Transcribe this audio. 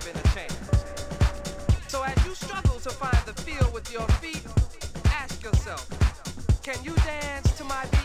given a chance. So as you struggle to find the feel with your feet, ask yourself, can you dance to my beat?